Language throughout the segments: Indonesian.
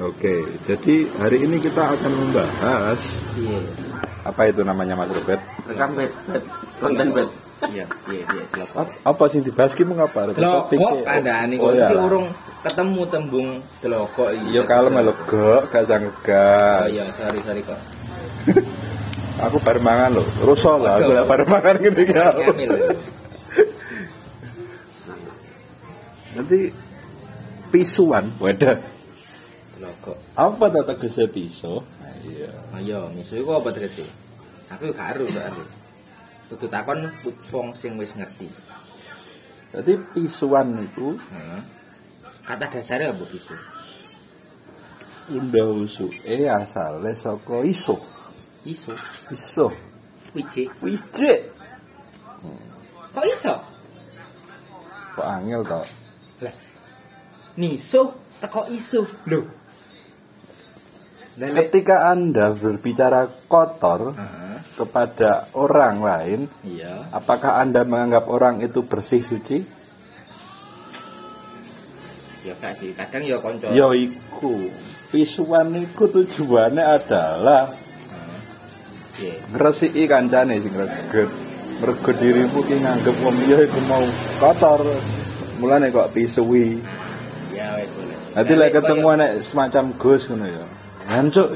Oke, jadi hari ini kita akan membahas Iya. apa itu namanya Mas Robert? Rekam bet, bet, konten bet. Iya, iya, iya, Apa sih dibahas ki mau apa? Delok kok kandhane Oh, kok iya sih urung ketemu tembung delok kok iki. Iya kalem lho, gak gak Oh gak. iya, sorry sorry kok. Aku baru mangan lho. Ruso lah aku lah baru mangan gini ya. Nanti pisuan, wadah. Kok. Apa tata tegese piso? Nah, iya. Ayo, misu iku apa tegese? Aku yo gak ero kok aku. Kudu takon wong sing wis ngerti. Jadi pisuan itu Heeh. Kata dasarnya apa itu? unda usuke asale saka iso. Iso. Iso. Wiji. Wijik. Kok iso? Kok angel to? Lah. Miso teko iso. Lho. Lele. Ketika Anda berbicara kotor Heeh. kepada orang lain, Iya. apakah Anda menganggap orang itu bersih suci? Ya gak sih, kadang ya konco. Ya iku. Pisuan iku tujuannya adalah Iya. ngresiki kancane sing greget. Mergo dirimu ki nganggep wong liya iku mau kotor. Mulane kok pisui. Ya wes boleh. Nanti lek ketemu nek semacam gus ngono ya. Hancuk.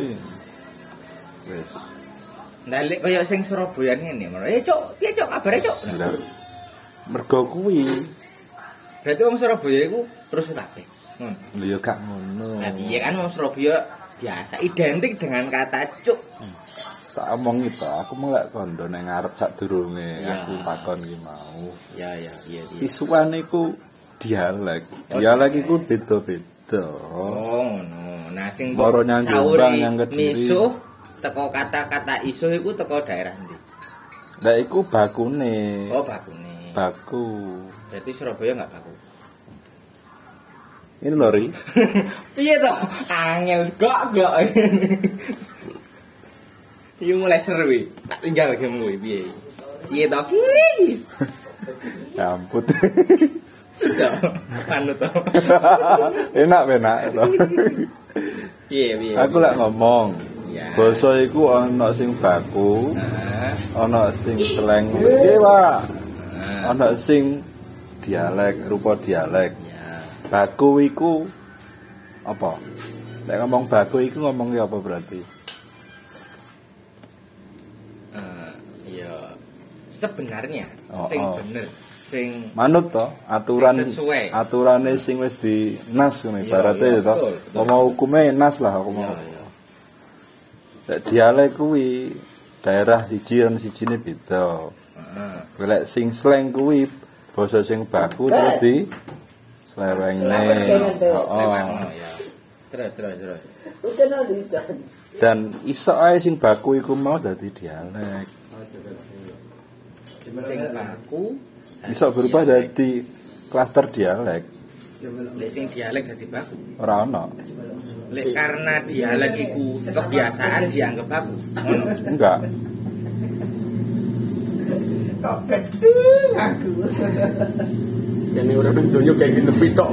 Wis. Ndalik kaya sing Surabaya ngene. Eh, Cuk, piye Cuk kabare Cuk? Lah, Mergo kuwi. Berarti wong Surabaya iku terus kabeh. Ngono. Lho ya gak ngono. Nah, piye kan wong Surabaya biasa identik dengan kata Cuk. Tak omong itu, aku melek kondo nang ngarep sadurunge Ya. aku takon ki mau. Ya ya, iya iya. Pisuan iku dialek. Oh, Dialek dialek. iku beda-beda. Oh, ngono. Nah, sing Moro nyang Jombang, nyang Kediri. Misuh teko kata-kata iso iku teko daerah ndi? Lah iku bakune. Oh, bakune. Baku. Berarti Surabaya enggak baku. Ini lori. Piye to? Angel gak gak. Iki mulai seru. Tak tinggal game kuwi piye. Piye to ki? Camput. Sudah. Manut to. enak enak. Piye piye. aku lek ngomong. Ya. Basa iku ana sing baku, Nah, ana sing slang. Piye, Pak? nah, Ana sing dialek, rupa dialek. ya. Baku iku apa? Nek ngomong baku iku ngomong apa berarti? Eh, ya sebenarnya Oh, sing oh. bener sing Manut to, aturan Sing sesuai. aturane sing wis di nas ngono Iya, ibarate iya, ya to. Ngomong hukume nas lah aku ya mau. ya. Nek dialek kuwi daerah siji lan sijine beda. Heeh. Lek sing slang kuwi basa sing baku terus di slewengne. Oh, ngono, ya. Terus terus terus. Dan iso ae sing baku iku mau dadi dialek. Sing baku Iso berubah dialek. dadi klaster dialek. Lek sing dialek dadi baku. Ora ono. Lek karena dialek iku kebiasaan dianggap baku. Ngono. Enggak. kok gedung aku Ini orang nang donya kayak gini tok.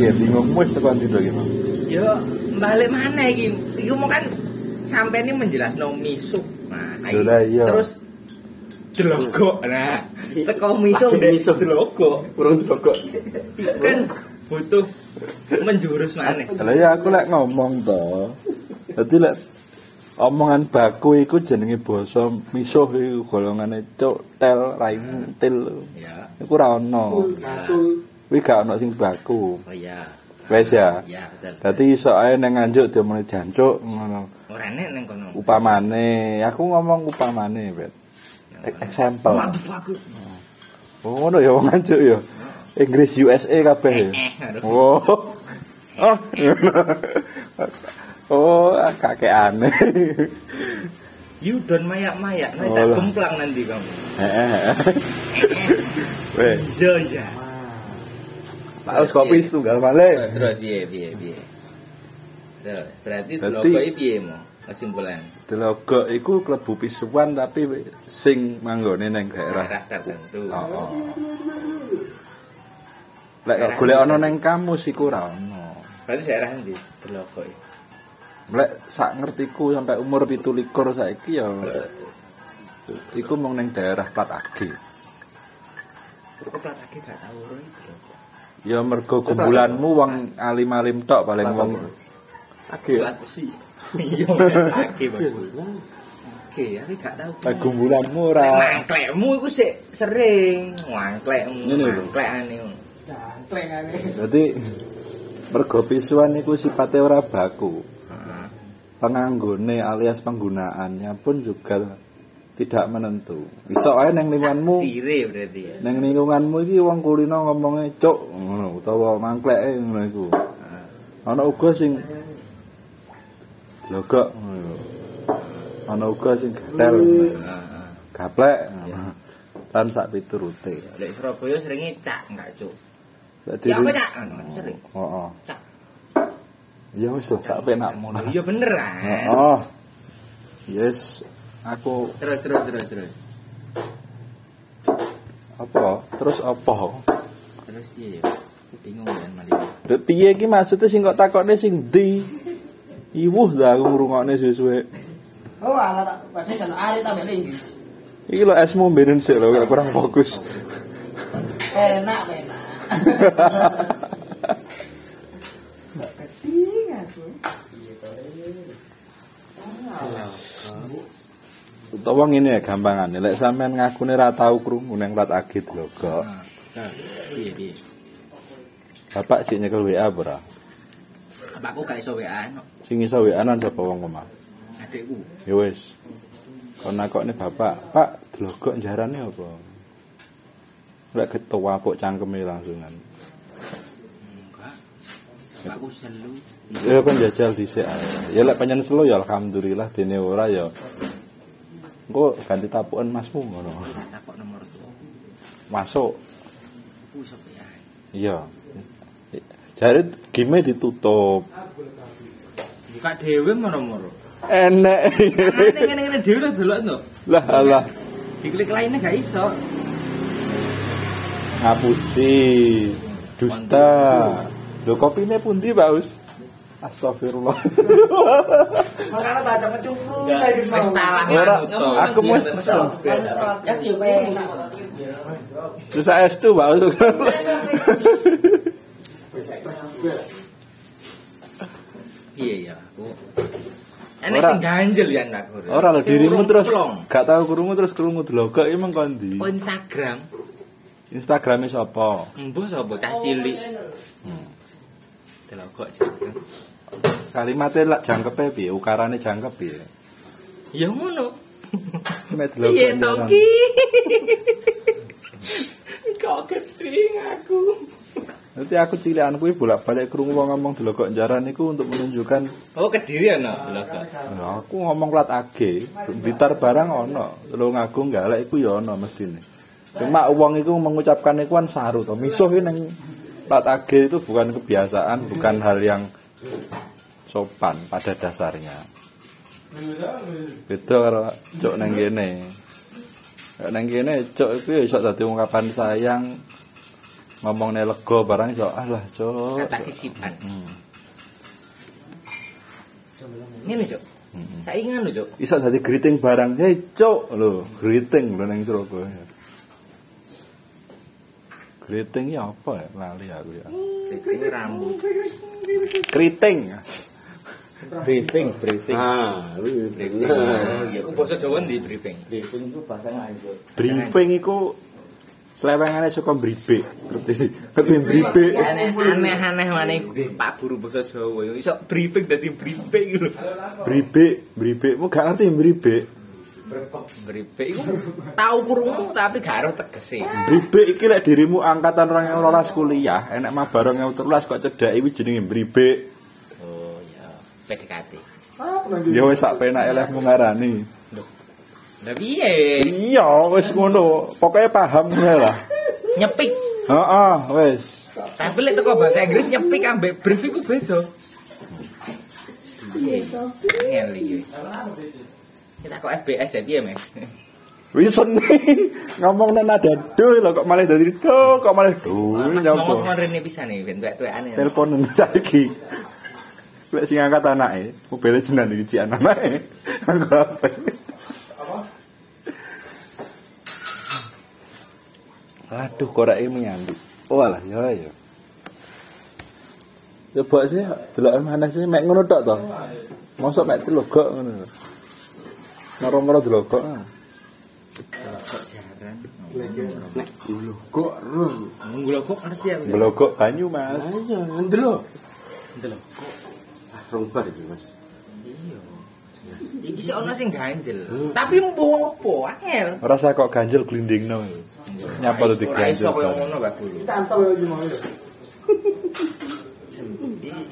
Iya bingung wis tekan tidur iki, Mang. Ya balik mana iki? Iku mau kan sampai ini menjelasno miso. Nah, iki Lah, iya. terus delogo. Nah, teko miso. delogo. Kurang didokok. Iku kan butuh menjurus mana? Lah ya aku lek ngomong to. Dadi lek omongan baku iku jenenge basa misuh iku golongane cuk tel raimu til. Ya. Iku ora ono. aku Kuwi gak ono sing baku. Oh iya. Wes ya. Ya, betul. Dadi iso ae nang nganjuk diomongni jancuk ngono. Ora nek ning kono. Upamane, aku ngomong upamane, Bet. E- Example. What the fuck? Oh, ngono ya wong nganjuk ya. Inggris USA kabeh ya. Eh, aduh. Oh. Oh. oh, kakek aneh. You don't mayak-mayak, nanti Oh, tak gemplang nanti kamu. Heeh. Weh, Iya, iya. Harus kopi tunggal malih. Terus piye piye piye. Terus berarti Berarti- logo iki piye mo kesimpulan? Delogok iku klebu pisuan tapi sing manggone ning daerah. tertentu. Oh, oh. Lek kok golek ana ning kamus iku ora ono. Berarti daerah ndi? Delokok. Lek sak ngertiku sampai umur 17 saiki ya iku mung ning daerah Plat Age. Kok plat lagi gak tau ora iki Delokok. Ya mergo gumbulanmu wong alim-alim tok paling wong Age. Plat besi. Iya, lagi bagus. Oke, aku gak tau. Lah gumbulanmu ora Mangklekmu iku sik sering mangklekmu. Mangklekane. Jantleng ane. Dadi mergo pisuan iku sipate ora baku. Penganggone alias penggunaannya pun juga tidak menentu. Iso ae ning lingkunganmu, Sire berarti ya. ning lingkunganmu iki wong kulino ngomongnya cuk ngono utawa mangkleke ngono iku. Ana uga sing logok ngono. Ana uga sing gatel, Heeh. gaplek. Lan sak piturute. Lek Surabaya seringnya cak enggak, Cuk. Ya apa cak? Sering. Heeh. Cak. Ya wis lho sak penakmu. Oh, Iya bener kan. Oh. Yes, aku Terus terus terus terus. apa? Terus apa? Terus iya. Bingung kan malih. Lho piye iki maksudnya sing kok takokne sing ndi? Iwuh lah aku ngrungokne suwe-suwe. Oh, ala tak padhe kan ali tambah linggis. Iki lho esmu mberen sik lho kayak kurang fokus. Enak, enak. Keting aku. Utawa ngene ya gampangane, lek sampean ngakune ra tau krungu ning plat agit lho kok. Nah, iya iya. Bapak sik nyekel WA ora? Bapakku gak iso WA. Sing iso WA-an sapa wong omah? Adekku. Ya wis. Kon nakokne bapak, Pak, dlogok jarane apa? Lek ketua kok cangkeme langsungan. Bapakku selu. Ya kan jajal dhisik. Ya lek panjen selo ya alhamdulillah dene ora ya. Engko ganti tapukan masmu ngono. takok nomor. Masuk. WA. Iya. Jare game ditutup. Buka dhewe ngono-ngono. Enek. Ngene ngene ngene dhewe lho delok to. lah alah Diklik lainnya gak iso. ngapusi. Dusta. Lho kopine pundi, Pak Us? Astagfirullah. Makanya baca kecupru saya di Wis nganu, aku mau pesen. Ya iya enak. Susah es tuh, Pak. Iya iya aku. Ora. sing ganjel ya anak. Ora lho dirimu terus gak tahu krungu terus krungu delok emang kondi. Oh Instagram. Instagramnya sapa? Embuh sapa cah cilik. Delok kok Instagram. Kalimatnya lak jangkepe piye? Ukarane jangkep piye? Ya ngono. Mek delok Iya kok to ki. Kok gedeng aku. Nanti aku cilikan kuwi bolak-balik krungu wong ngomong delok jaran iku untuk menunjukkan Oh kediri ana delok. Nah, aku ngomong plat age, Blitar barang ono, Tulung Agung galak iku ya ono mestine. Cuma uang itu mengucapkan kan saru to. Misuh ini neng plat age itu bukan kebiasaan, bukan hal yang sopan pada dasarnya. Karo cok neng kene. Nek Neng kene cok itu ya iso dadi ungkapan sayang. Ngomong lega barang iso alah cok. Kata sisipan. Hmm. Ngene, Cuk. Hmm. Saiki ngono, Cuk. Iso dadi greeting barang. Hei cok lho, greeting lho neng Surabaya. Greeting ya apa ya? Lali aku ya. Ini rambut. Keriting. briefing briefing Ah, wih, Briefing. nah. Ya, aku bahasa Jawa ndi briefing. briefing itu bahasanya itu Briefing iku selewengane saka bribe. Ngerti? Ngerti bribe. Aneh aneh aneh maneh Pak Guru bahasa Jawa. Iso briefing dadi briefing lho. Bribe, bribe. Mu gak ngerti bribe. Briefing iku tau krungu tapi gak ero tegese. Bribe iki lek dirimu angkatan 2012 kuliah, enek mah bareng 2013 kok cedhak iki jenenge bribe. Oh ya, PDKT. Ya wis sak penake lehmu ngarani. Lah piye? Iya, wis ngono. Pokoke paham ngono lah. Nyepik. Heeh, wis. Tapi lek teko bahasa Inggris nyepik ambek brief iku beda. Iya to. Ngel iki. Kita kok FBS ya piye, Mas? Wisen ngomong nang nada do lho kok malah dari do kok malah do nyapa. ngomong rene pisan iki ben tuwek-tuwekane. Telepon saiki. Lek sing angkat anake, mobilnya jenengan iki cik anake. Anggo apa? Aduh, koreke menyanduk. Oh alah, ya ya. Coba sih, delok mana sih mek ngono tok to. Mosok mek delogok ngono. Moro-moro delogok. ah. Kok jaran. Nek lho kok ro. Nggula kok ngerti aku. Delogok banyu, Mas. Ayo ndelok. Ndelok. Ah, rong bar iki, Mas. Iya. Iki sih ono sing ganjel. Tapi mbuh apa? Angel. Rasa kok ganjel glindingno. Nyapa lu Ora iso diganjel. koyo ngono, Pak Guru. Cantol yo mau.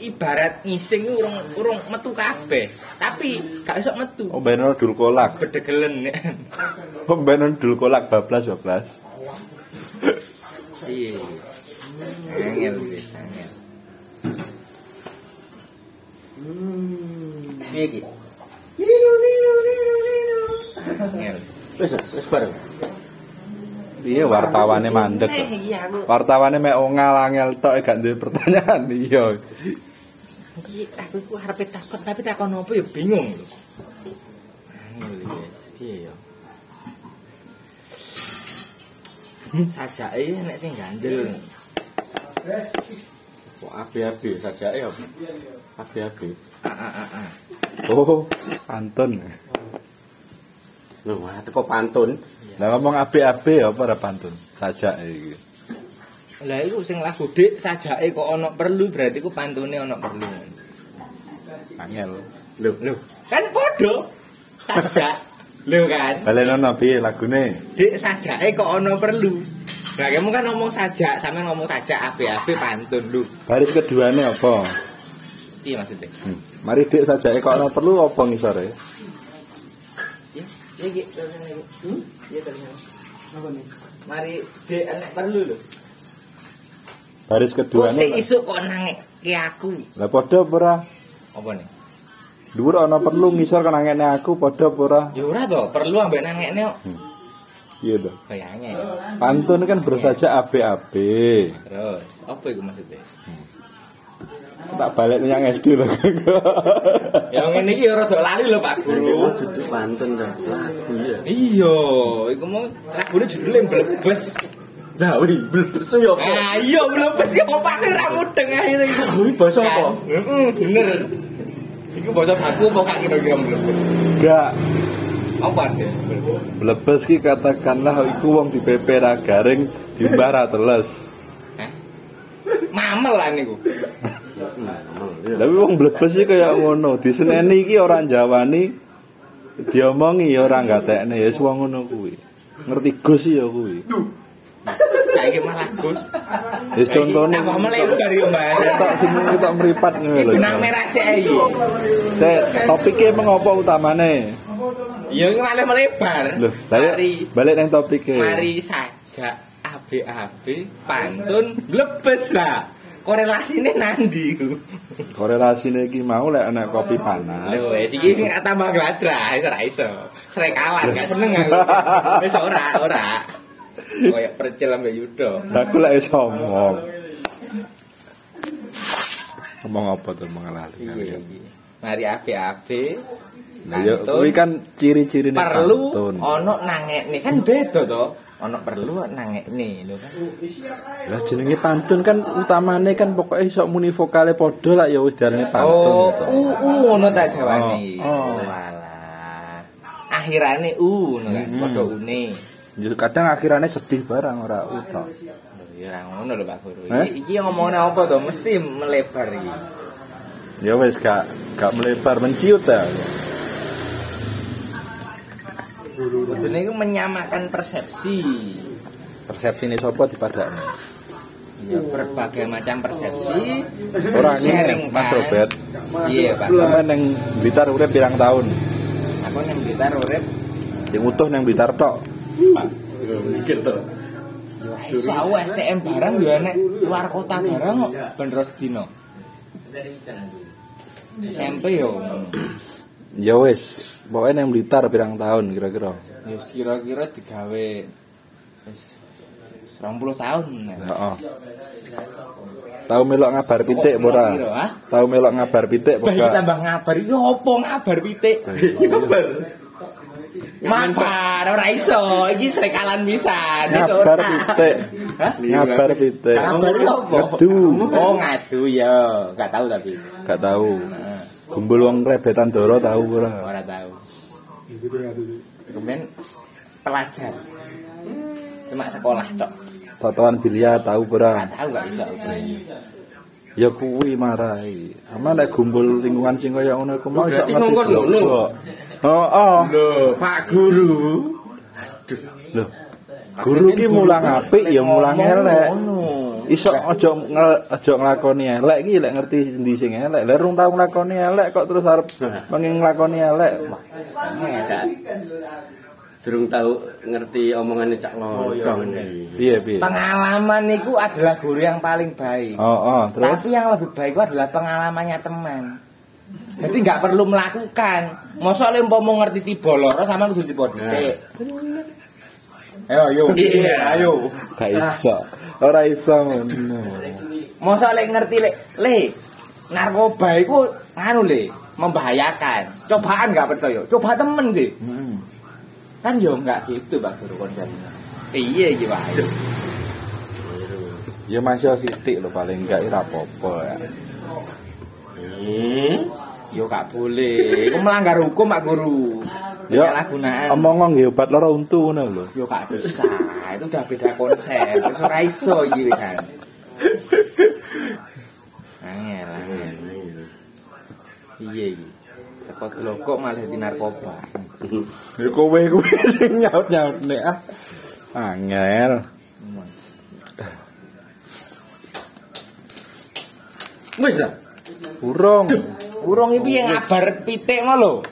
Ibarat ngising urung urung metu kabeh. Tapi gak iso metu. Oh, bener dul kolak. Bedegelen. Oh, bener dul kolak bablas bablas. Iya. Angel wis angel. Piye iki? Angel. Wis, wis bareng. Iya wartawane mandek. Eh, iya. Wartawane mek ongal angel tok gak duwe pertanyaan. Iya. Iki aku ku arepe takon tapi takon opo ya bingung lho. Angel wis. Piye ya? Sajake nek sing ganjel. Kok api-api sajake apa? Api-api. Ah ah ah. Oh, pantun. Lho, wah teko pantun. Lah ngomong api-api ya apa ora pantun? Sajak iki. Lah iku sing lagu dik sajake kok ana perlu berarti ku pantune ana perlu. Angel. Lho, lho. Kan padha. Sajak. Lho kan. Balenono piye lagune? Dik sajake kok ana perlu. Lah kamu kan ngomong sajak, sampe ngomong sajak api-api pantun lho. Baris keduane apa? Iya maksudnya. Hmm. Mari dik sajake kok ana perlu apa ngisore? Iya, iya iki. Hmm? Iya terus. Apa nih? Mari dik enek perlu lho. Baris Kok keduane. sik isuk kok nangek ke aku. Lah padha ora? Apa nih? Dhuwur ana perlu ngisor kan angene aku padha apa ora? Ya ora to, perlu ambek nangekne kok. Iya to. Kayaknya. Pantun kan bersaja api-api. Terus, apa itu maksudnya? Tak balik yang SD lho. Ya ngene iki ora rada lali lho Pak Guru. Duduk pantun dah. Lagu ya. Iya, iku mau lagune judule Blebes. Lah, wih, blebes yo apa? Ah iya Blebes ya kok Pak ra mudeng ae iki. Kuwi basa apa? Heeh, bener. Iku bahasa baku apa kak kira-kira Blebes? Enggak. Apa dia? Blebes ki katakanlah iku wong di PP ra garing dimbah ra teles. Mamel lah niku. Tapi wong blebes iki kaya ngono, diseneni iki ora njawani diomongi ya ora gatekne ya wong ngono kuwi. Ngerti Gus ya kuwi. Saiki malah Gus. Wis contone Tambah melebar yo Mbak. tok sing ketok mripat ngono lho. Benang merah sih iki. Cek topike mengapa utamane? Ya malah melebar. Loh, balik Mari balik nang topike. mari saja AB-AB pantun glebes lah. Korelasine nandi iku. Korelasine iki mau lek ana kopi panas. Lho wis iki sing tambah gladra, wis ora iso. Srekalan gak seneng aku. Wis ora, ora. Kayak percil ambek Yudo. Aku lek iso ngomong. Ngomong apa tuh mengalali Iya iki. Mari AB-AB Nah, ya, pantun. kuwi kan ciri-ciri perlu ono nangekne kan beda to. Ono perlu nangekne lho kan. Lah jenenge pantun kan utamane kan pokoknya iso muni vokale padha lah ya wis diarani pantun. Oh, u u ngono tak jawane. Oh, oh. Walah. Akhirane u ngono kan, Hmm. padha une. Ya, kadang akhirnya sedih barang ora. Lho ya ngono lho Pak Guru. Eh? Iki, ngomongnya apa to? Mesti melebar iki. Ya wis gak gak melebar menciut ya. Kudune iku menyamakan persepsi. Persepsi ini sopo dipadakno. Ya berbagai macam persepsi. Ora sharing ini Mas. Robert. Iya, Pak. Sampeyan nang Blitar urip pirang tahun? Aku nang Blitar urip Sing utuh nang Blitar tok. Mikir to. iso aku STM barang yo nek luar kota barang kok ben sedino. SMP yo. Ya wis, pokoknya nang Blitar pirang tahun kira-kira. Ya wis kira-kira digawe wis 20 tahun. Heeh. Tahu melok ngabar pitik apa ora? Ah? Tahu melok ngabar pitik apa tambah ngabar iki opo ngabar pitik? Ngabar. Mabar ora iso, iki srekalan. Wis Ngabar pitik. Ngabar pitik. Ngabar opo? Ngedu. Oh, ngadu ya, enggak tahu tapi. Gak tahu. Heeh, Gumbul wong rebetan doro tahu ora? ora tahu. Kemudian pelajar. Cuma sekolah tok. Totoan biliar tahu ora? Enggak tahu enggak iso. Ya kuwi marai. Sama nek gumbul lingkungan sing kaya ngono iku mau iso Berarti ngerti. Oh, oh. Loh, Pak Guru. Loh. Guru ki mulang apik ya mulang elek. Iso aja aja nglakoni elek iki lek ngerti endi sing elek. Lek rung tau nglakoni elek kok terus arep pengen nglakoni elek. Durung tahu ngerti omongannya Cak Lodong. Piye piye? Pengalaman itu adalah guru yang paling baik. Oh, oh, terus Tapi yang lebih baik itu adalah pengalamannya teman. Jadi nggak perlu melakukan. Masa le mau ngerti tiba loro sama kudu tiba dhisik. Ayo, ayo. Iya. ayo. gak iso. Ora iso ngono. Masa le ngerti le, le narkoba itu nganu le, membahayakan. Cobaan nggak percaya. Coba temen sih. Hmm. Kan yo nggak gitu Pak Guru konsepnya. Iya iki Pak. Ya masih sithik lho paling enggak ora apa-apa ya. Hmm. Yo gak boleh. Iku melanggar hukum Pak Guru. Ya, Penyalahgunaan. Omong nggih obat lara untu ngono lho. Yo gak bisa. Itu udah beda konsep. Wis ora iso iki kan. Angel, angel. Iya iki. Teko glokok malah di narkoba. Ya kowe kowe sing nyaut-nyaut nek ah. Angel. Wis ah. Urung. Urung iki yang ngabar pitik mah lho.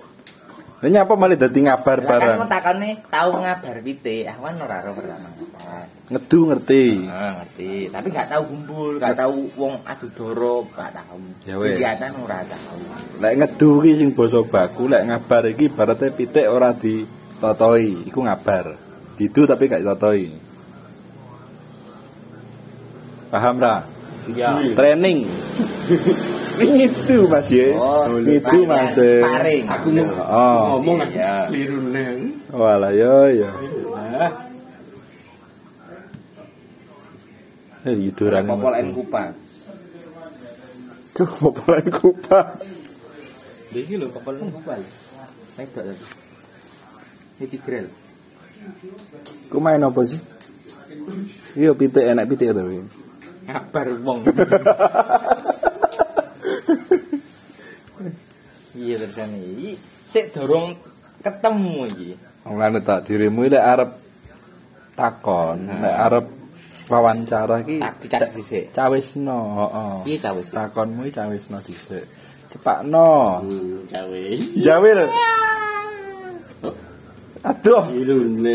Lah nyapa malah dadi ngabar kan barang. mau takone tau ngabar pitik. Aku kan ora pertama ngabar. Ngedu ngerti. Ah, ngerti. Tapi gak tahu gumbul, gak tahu wong adu doro, gak tahu. Ya. Kegiatan ora tahu. Lek ngedu ki sing basa baku, lek ngabar iki ibarate pitik ora ditotoi, iku ngabar. Didu tapi gak ditotoi. Paham ra? Ya. Training. Itu Mas ya. Oh, itu Mas. ya. Sparring. Aku mau Oh. ngomong Iya. keliru neng. Walah yo yo. Eh, itu orang Popolan kupang. Tuh, popolan kupang. Iki lho popolan kupang. Wedok tadi. Ini tigrel. Ku main apa sih? Iya, pitik enak pitik tapi. Kabar wong. Iya tersane iki sik dorong ketemu iki. Ngene tak dirimu lek arep takon, lek arep wawancara iki dicak dhisik. cawisno, heeh. Piye cawis? Takonmu iki cawisno dhisik. Cepakno. Hmm, cawe. Jawil. Aduh.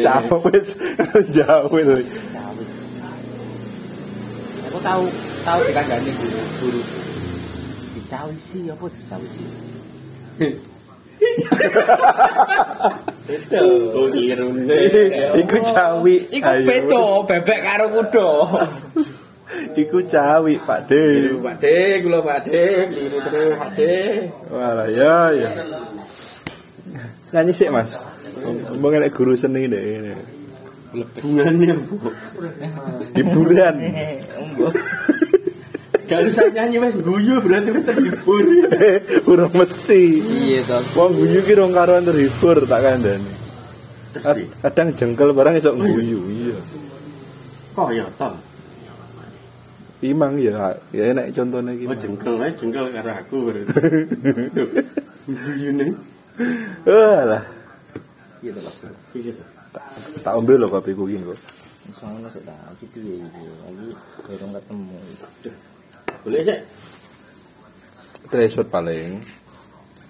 Cawis. Jawil. Cawis. Aku tahu tahu dikandani guru guru. Dicawisi apa dicawisi? Itu. Keliru neng. Iku cawi. Iku beda bebek karo kuda. Iku cawi, Pak De. Pak De, kula Pak De, keliru terus Pak De. Walah ya ya. Nyanyi sih, Mas. Ngomong nek guru seni deh. Hubungannya, Bu. Hiburan. Enggak. Gak usah nyanyi wes guyu berarti wes terhibur. Urung mesti. Iya toh. Wong guyu ki rong karuan terhibur tak kandhani. Kad- Kadang jengkel barang iso guyu, iya. Kok ya toh? Imang ya, ya enak contohnya Oh gimana. jengkel ae jengkel karo aku berarti. Guyu neng. Walah, Iya. Pak. Iya toh. tak ambil loh kopi ku iki kok. Soalnya tak iki piye iki. Lagi ketemu. Boleh sih. Tresut paling.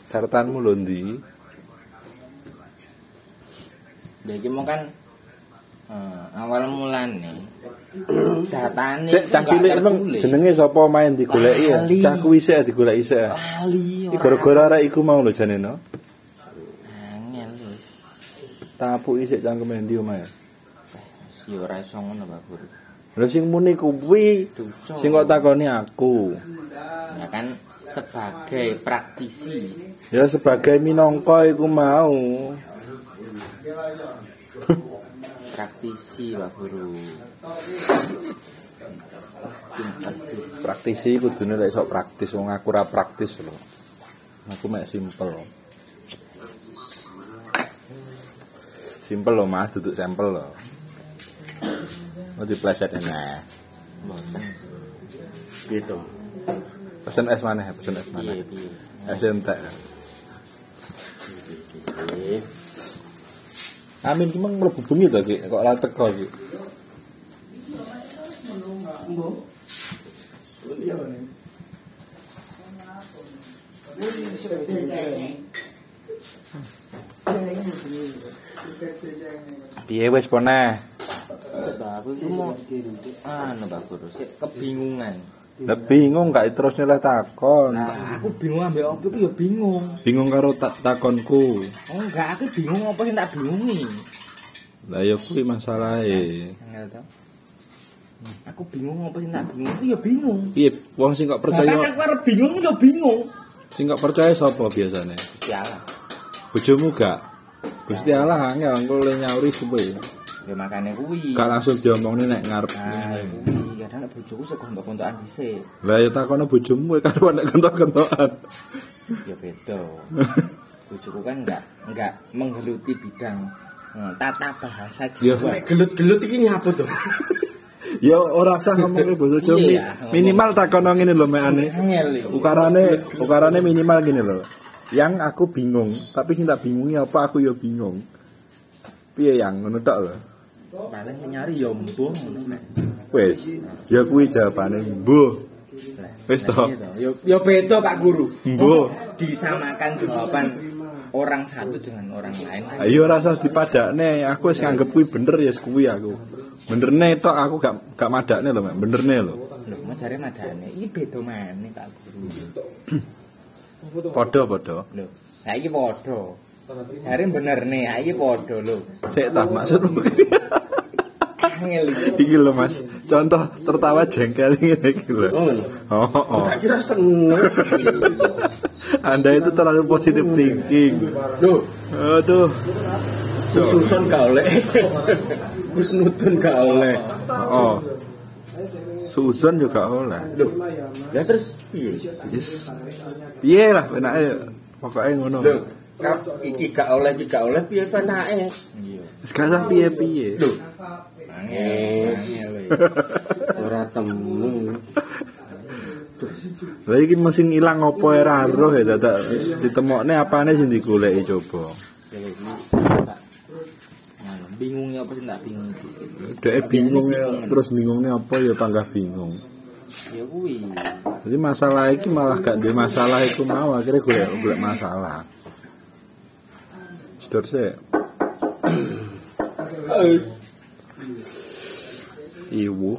Tartanmu lho ndi? Ya mau kan eh, awal mulane datane Sik cah cilik emang jenenge sapa main digoleki ya? Lali. Cah kuwi sik digoleki sik. lali Iki gara-gara arek iku mau lho jane no. tapuki sik cangkeme ndi omae. Ya ora iso ngono, Pak Guru. Lha sing muni kuwi sing kok takoni aku. Ya kan sebagai praktisi. Ya sebagai minangka iku mau. Praktisi, Pak Guru. Praktisi kudune lek sok praktis wong aku ora praktis lho. Aku mek simpel. Simpel loh Mas, duduk sampel loh. Mau dipleset nah. Gitu. Pesen es mana? Pesen es mana? Piye piye. Es entek. Amin ki mang mlebu bengi to ki, kok ora teko ki. Piye wis pone? Aku itu mau anu Pak Guru, sik kebingungan. Lah bingung gak terus nyeleh takon. Nah, aku bingung ambek opo iku ya bingung. Bingung karo tak takonku. Oh, enggak, aku bingung apa sing tak bingungi. Lah ya kuwi masalahe. To. Aku bingung apa sing tak bingung, aku ya bingung. Piye wong sing kok Bahkan percaya aku arep bingung ya bingung. sing kok percaya sapa biasane? Sialah. Bojomu gak? Gusti Allah angel engko le nyauri suwe. Ya makane kuwi. Gak langsung diomongne nek ngarep. Nah, kuwi kadang nek bojoku sik kontok-kontokan dhisik. Lah ya takono bojomu kowe karo nek kentok-kentokan. Ya beda. Bojoku kan enggak enggak menggeluti bidang eh, tata bahasa Ya. Jawa. Nek gelut-gelut iki nyapa to? Ya ora usah ngomongke basa Jawa. Iya. Minimal takono ngene lho mekane. Iki. Ukarane ukarane minimal gini loh. Yang aku bingung, tapi sing tak bingungi apa aku ya bingung. Piye yang ngono tok lho. Paling sing nyari ya mbuh ngono. Wis, ya kuwi jawabane mbuh. Wis to. Iya toh. Ya ya beda Pak Guru. Mbuh. Disamakan jawaban orang satu dengan orang lain. Ayo rasa dipadakne, aku wis nganggep kuwi bener ya kuwi aku. Benerne tok aku gak gak madakne lho. Benerne lho. Lho, mau cari madane. Iki beda maneh Pak Guru. Padha-padha. Lho, saiki padha. Jare bener nih, saiki padha lho. Sik ta maksudmu. Angel iki. lho Mas, contoh tertawa jengkel ngene iki lho. Oh. Oh, oh. Tak kira seneng. Anda itu terlalu positif thinking. Loh, Aduh. susun gak oleh. Gus Nudun gak oleh. Oh. Susun juga oleh. Loh. Ya terus piye? Yes. Piye lah enake pokoke ngono. Loh, kap iki gak oleh iki gak oleh piye penake? Iya. Wis gak usah piye-piye. Angel. iki. ora temu. Lah iki mesin ilang opo ora roh ya dadak ditemokne apane sing digoleki coba. Bingungnya apa sih tak bingung iki. Dhek bingung ya, terus bingungnya apa ya panggah bingung. Ya kuwi. Jadi masalah iki malah gak duwe masalah iku mau akhirnya golek golek masalah. Sedor sik. Iwu.